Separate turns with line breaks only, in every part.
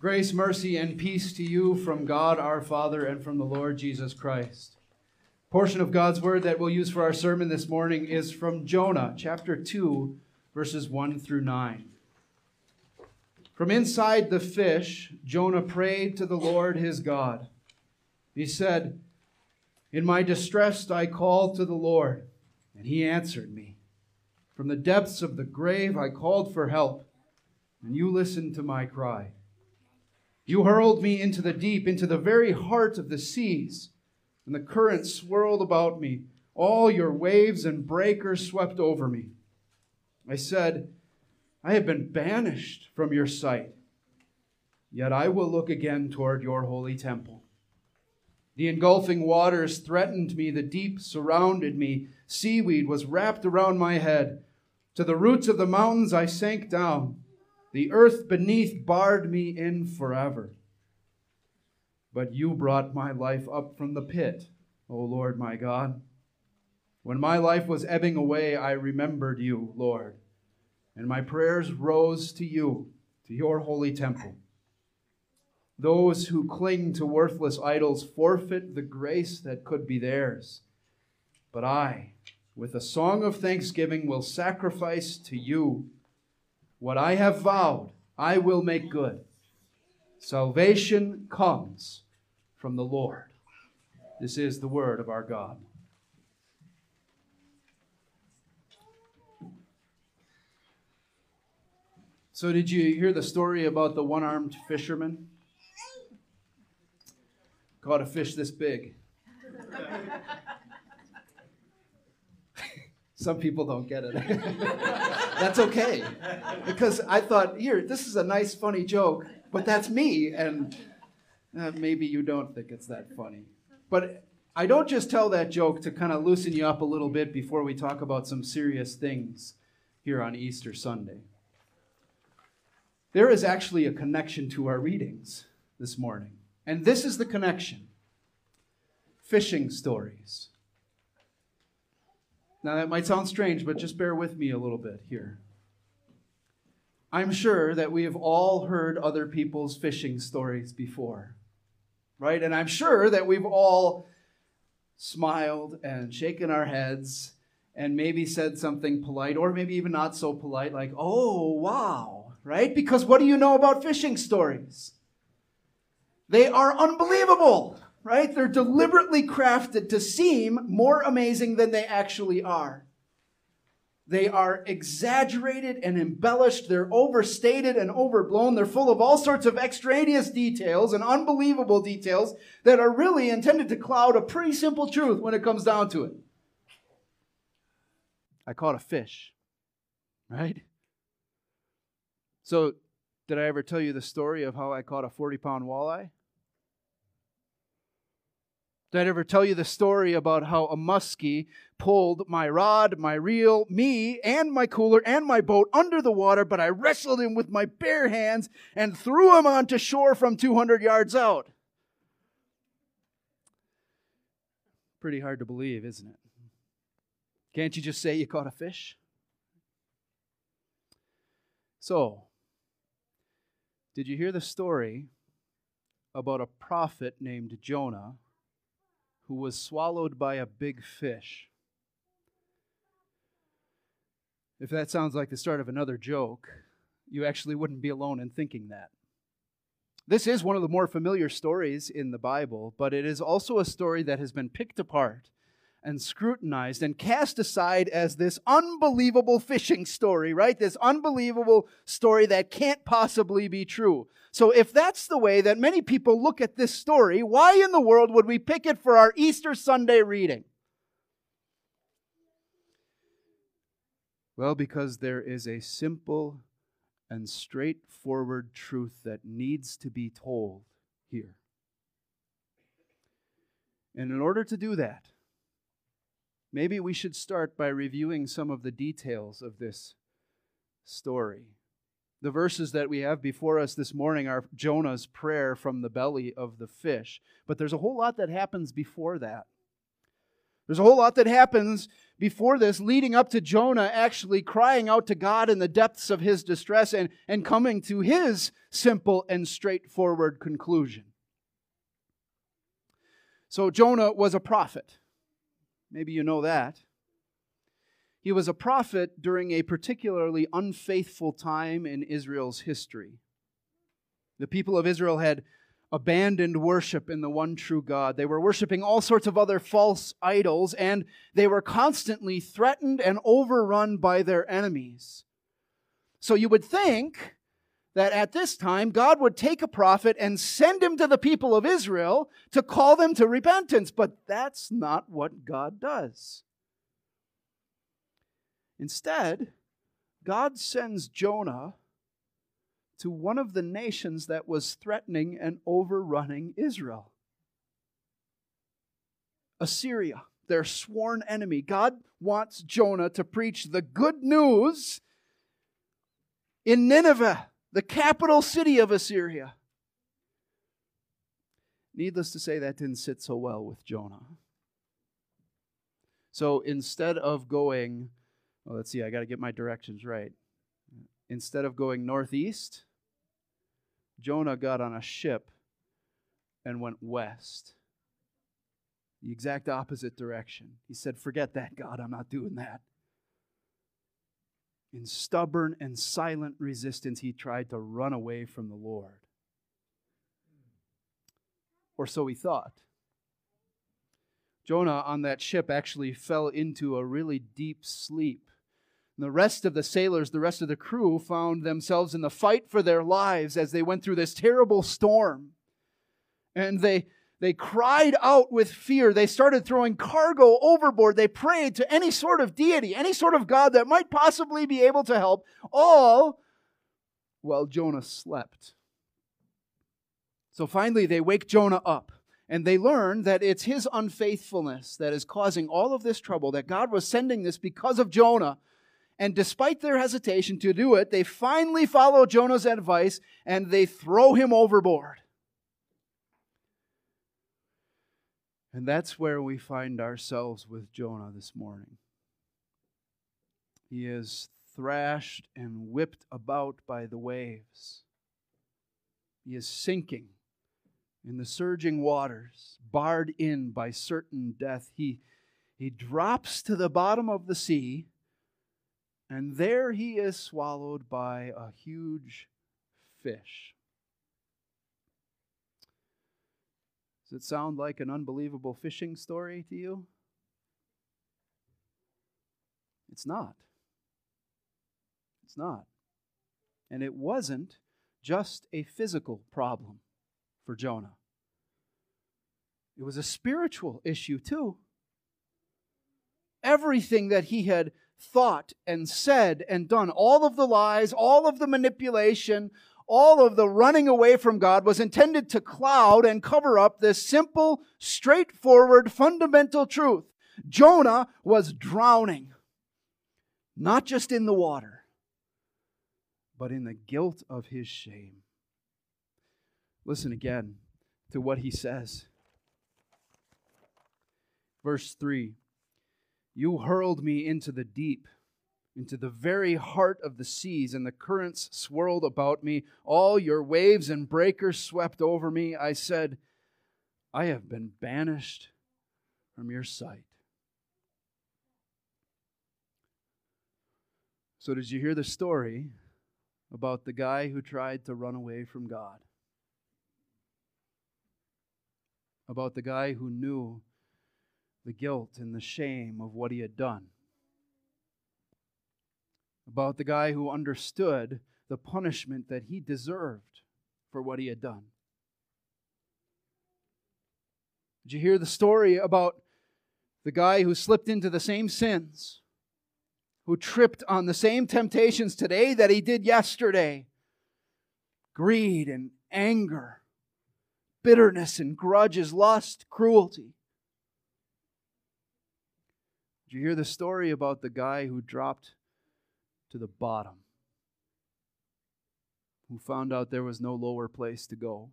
Grace, mercy, and peace to you from God our Father and from the Lord Jesus Christ. Portion of God's word that we'll use for our sermon this morning is from Jonah, chapter 2, verses 1 through 9. From inside the fish, Jonah prayed to the Lord his God. He said, In my distress I called to the Lord, and he answered me. From the depths of the grave I called for help, and you listened to my cry. You hurled me into the deep, into the very heart of the seas, and the currents swirled about me. All your waves and breakers swept over me. I said, I have been banished from your sight, yet I will look again toward your holy temple. The engulfing waters threatened me, the deep surrounded me, seaweed was wrapped around my head. To the roots of the mountains I sank down. The earth beneath barred me in forever. But you brought my life up from the pit, O Lord my God. When my life was ebbing away, I remembered you, Lord, and my prayers rose to you, to your holy temple. Those who cling to worthless idols forfeit the grace that could be theirs. But I, with a song of thanksgiving, will sacrifice to you what I have vowed, I will make good. Salvation comes from the Lord. This is the word of our God. So, did you hear the story about the one armed fisherman? Caught a fish this big. Some people don't get it. that's okay. Because I thought, here, this is a nice, funny joke, but that's me, and uh, maybe you don't think it's that funny. But I don't just tell that joke to kind of loosen you up a little bit before we talk about some serious things here on Easter Sunday. There is actually a connection to our readings this morning, and this is the connection fishing stories. Now, that might sound strange, but just bear with me a little bit here. I'm sure that we have all heard other people's fishing stories before, right? And I'm sure that we've all smiled and shaken our heads and maybe said something polite or maybe even not so polite, like, oh, wow, right? Because what do you know about fishing stories? They are unbelievable right? They're deliberately crafted to seem more amazing than they actually are. They are exaggerated and embellished. They're overstated and overblown. They're full of all sorts of extraneous details and unbelievable details that are really intended to cloud a pretty simple truth when it comes down to it. I caught a fish, right? So, did I ever tell you the story of how I caught a 40 pound walleye? Did I ever tell you the story about how a muskie pulled my rod, my reel, me, and my cooler and my boat under the water, but I wrestled him with my bare hands and threw him onto shore from 200 yards out? Pretty hard to believe, isn't it? Can't you just say you caught a fish? So, did you hear the story about a prophet named Jonah? Who was swallowed by a big fish. If that sounds like the start of another joke, you actually wouldn't be alone in thinking that. This is one of the more familiar stories in the Bible, but it is also a story that has been picked apart and scrutinized and cast aside as this unbelievable fishing story, right? This unbelievable story that can't possibly be true. So, if that's the way that many people look at this story, why in the world would we pick it for our Easter Sunday reading? Well, because there is a simple and straightforward truth that needs to be told here. And in order to do that, Maybe we should start by reviewing some of the details of this story. The verses that we have before us this morning are Jonah's prayer from the belly of the fish, but there's a whole lot that happens before that. There's a whole lot that happens before this, leading up to Jonah actually crying out to God in the depths of his distress and, and coming to his simple and straightforward conclusion. So, Jonah was a prophet. Maybe you know that. He was a prophet during a particularly unfaithful time in Israel's history. The people of Israel had abandoned worship in the one true God. They were worshiping all sorts of other false idols, and they were constantly threatened and overrun by their enemies. So you would think that at this time God would take a prophet and send him to the people of Israel to call them to repentance, but that's not what God does. Instead, God sends Jonah to one of the nations that was threatening and overrunning Israel Assyria, their sworn enemy. God wants Jonah to preach the good news in Nineveh, the capital city of Assyria. Needless to say, that didn't sit so well with Jonah. So instead of going, well, let's see, I got to get my directions right. Instead of going northeast, Jonah got on a ship and went west. The exact opposite direction. He said, Forget that, God, I'm not doing that. In stubborn and silent resistance, he tried to run away from the Lord. Or so he thought. Jonah on that ship actually fell into a really deep sleep and the rest of the sailors, the rest of the crew, found themselves in the fight for their lives as they went through this terrible storm. And they, they cried out with fear. They started throwing cargo overboard. They prayed to any sort of deity, any sort of God that might possibly be able to help, all while Jonah slept. So finally, they wake Jonah up and they learn that it's his unfaithfulness that is causing all of this trouble, that God was sending this because of Jonah and despite their hesitation to do it, they finally follow Jonah's advice and they throw him overboard. And that's where we find ourselves with Jonah this morning. He is thrashed and whipped about by the waves. He is sinking in the surging waters, barred in by certain death. He, he drops to the bottom of the sea and there he is swallowed by a huge fish. Does it sound like an unbelievable fishing story to you? It's not. It's not. And it wasn't just a physical problem for Jonah, it was a spiritual issue too. Everything that he had thought and said and done, all of the lies, all of the manipulation, all of the running away from God was intended to cloud and cover up this simple, straightforward, fundamental truth. Jonah was drowning, not just in the water, but in the guilt of his shame. Listen again to what he says. Verse 3 you hurled me into the deep, into the very heart of the seas, and the currents swirled about me. All your waves and breakers swept over me. I said, I have been banished from your sight. So, did you hear the story about the guy who tried to run away from God? About the guy who knew the guilt and the shame of what he had done. About the guy who understood the punishment that he deserved for what he had done. Did you hear the story about the guy who slipped into the same sins, who tripped on the same temptations today that he did yesterday? Greed and anger, bitterness and grudges, lust, cruelty. Did you hear the story about the guy who dropped to the bottom? Who found out there was no lower place to go?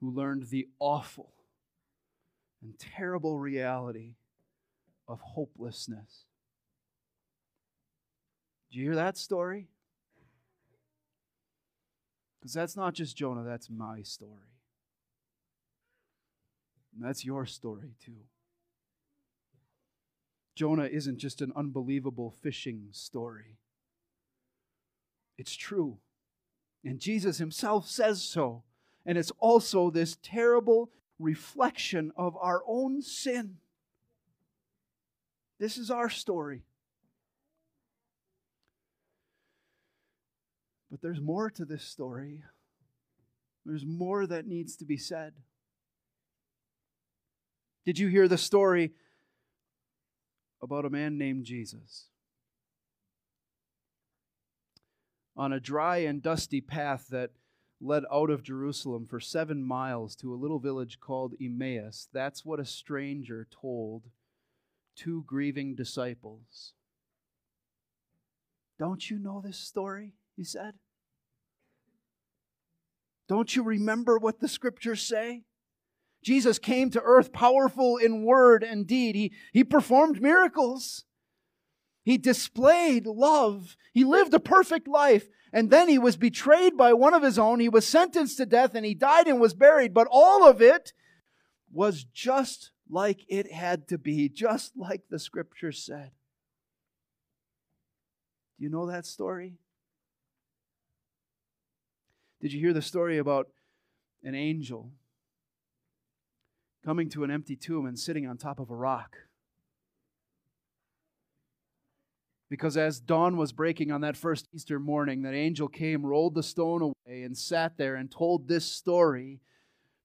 Who learned the awful and terrible reality of hopelessness. Do you hear that story? Because that's not just Jonah, that's my story. And that's your story too. Jonah isn't just an unbelievable fishing story. It's true. And Jesus himself says so. And it's also this terrible reflection of our own sin. This is our story. But there's more to this story. There's more that needs to be said. Did you hear the story about a man named Jesus? On a dry and dusty path that led out of Jerusalem for seven miles to a little village called Emmaus, that's what a stranger told two grieving disciples. Don't you know this story? He said. Don't you remember what the scriptures say? Jesus came to earth powerful in word and deed. He, he performed miracles. He displayed love. He lived a perfect life. And then he was betrayed by one of his own. He was sentenced to death and he died and was buried. But all of it was just like it had to be, just like the scripture said. Do you know that story? Did you hear the story about an angel coming to an empty tomb and sitting on top of a rock? Because as dawn was breaking on that first Easter morning, that angel came, rolled the stone away, and sat there and told this story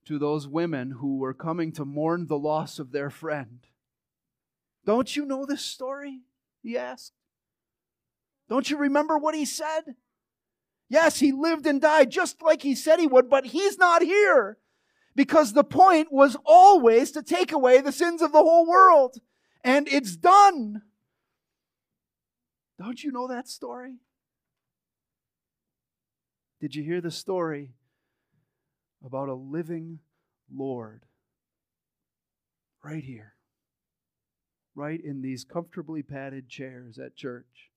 to those women who were coming to mourn the loss of their friend. Don't you know this story? He asked. Don't you remember what he said? Yes, he lived and died just like he said he would, but he's not here. Because the point was always to take away the sins of the whole world. And it's done. Don't you know that story? Did you hear the story about a living Lord? Right here. Right in these comfortably padded chairs at church.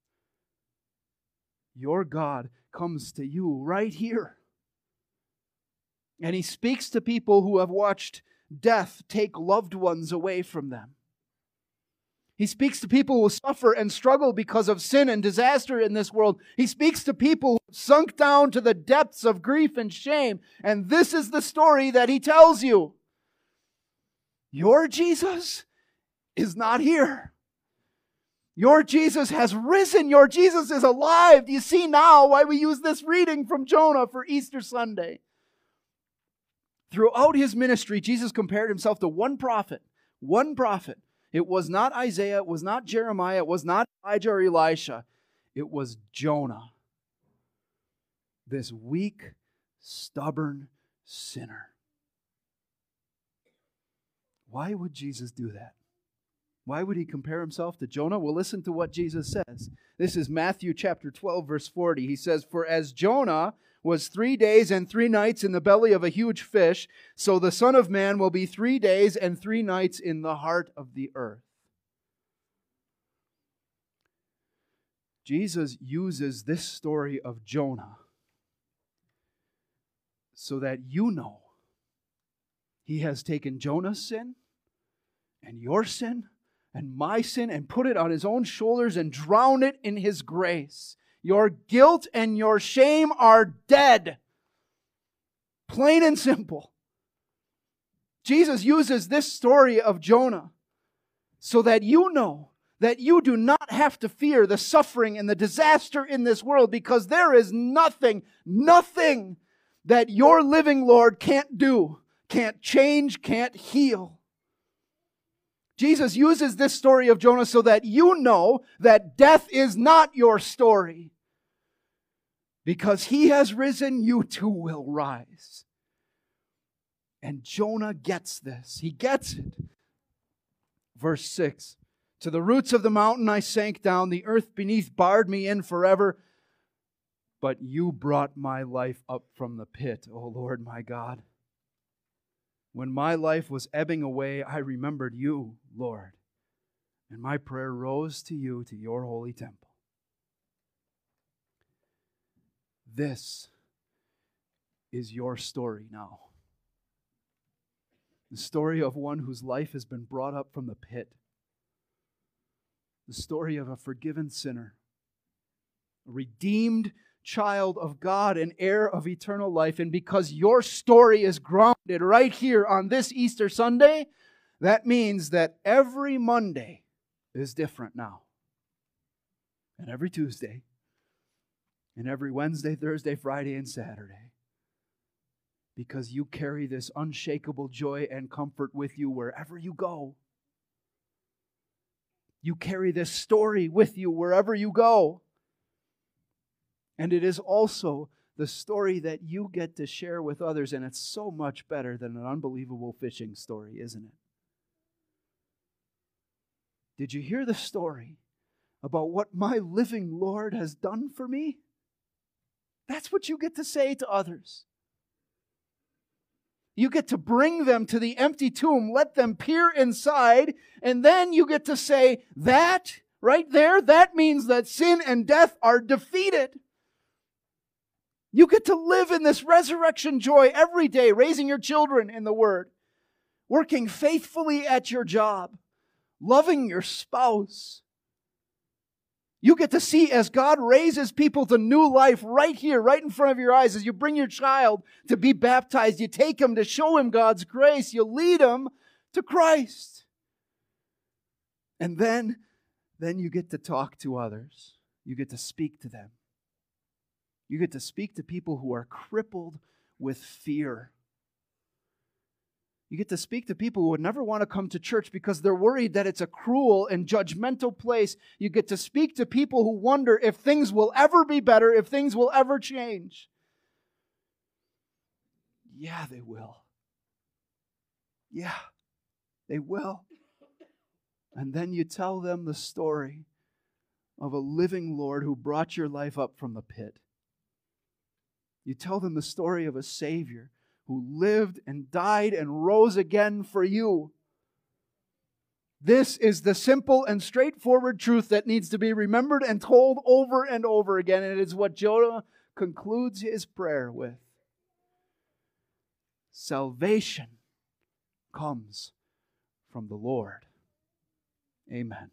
Your God comes to you right here. And he speaks to people who have watched death take loved ones away from them. He speaks to people who suffer and struggle because of sin and disaster in this world. He speaks to people who sunk down to the depths of grief and shame. And this is the story that he tells you. Your Jesus is not here. Your Jesus has risen. Your Jesus is alive. Do you see now why we use this reading from Jonah for Easter Sunday? Throughout his ministry, Jesus compared himself to one prophet, one prophet. It was not Isaiah, it was not Jeremiah, it was not Elijah or Elisha. It was Jonah, this weak, stubborn sinner. Why would Jesus do that? Why would he compare himself to Jonah? Well, listen to what Jesus says. This is Matthew chapter 12, verse 40. He says, For as Jonah was three days and three nights in the belly of a huge fish, so the Son of Man will be three days and three nights in the heart of the earth. Jesus uses this story of Jonah so that you know he has taken Jonah's sin and your sin and my sin and put it on his own shoulders and drown it in his grace. Your guilt and your shame are dead. Plain and simple. Jesus uses this story of Jonah so that you know that you do not have to fear the suffering and the disaster in this world because there is nothing, nothing that your living Lord can't do, can't change, can't heal. Jesus uses this story of Jonah so that you know that death is not your story. Because he has risen, you too will rise. And Jonah gets this. He gets it. Verse 6 To the roots of the mountain I sank down, the earth beneath barred me in forever. But you brought my life up from the pit, O Lord my God. When my life was ebbing away, I remembered you, Lord, and my prayer rose to you, to your holy temple. This is your story now. The story of one whose life has been brought up from the pit. The story of a forgiven sinner, a redeemed child of God and heir of eternal life. And because your story is grounded right here on this Easter Sunday, that means that every Monday is different now. And every Tuesday, and every Wednesday, Thursday, Friday, and Saturday. Because you carry this unshakable joy and comfort with you wherever you go. You carry this story with you wherever you go. And it is also the story that you get to share with others, and it's so much better than an unbelievable fishing story, isn't it? Did you hear the story about what my living Lord has done for me? That's what you get to say to others. You get to bring them to the empty tomb, let them peer inside, and then you get to say, That right there, that means that sin and death are defeated. You get to live in this resurrection joy every day, raising your children in the Word, working faithfully at your job, loving your spouse. You get to see as God raises people to new life right here, right in front of your eyes. As you bring your child to be baptized, you take him to show him God's grace, you lead him to Christ. And then, then you get to talk to others. You get to speak to them. You get to speak to people who are crippled with fear. You get to speak to people who would never want to come to church because they're worried that it's a cruel and judgmental place. You get to speak to people who wonder if things will ever be better, if things will ever change. Yeah, they will. Yeah, they will. And then you tell them the story of a living Lord who brought your life up from the pit. You tell them the story of a Savior who lived and died and rose again for you. This is the simple and straightforward truth that needs to be remembered and told over and over again. And it is what Jonah concludes his prayer with Salvation comes from the Lord. Amen.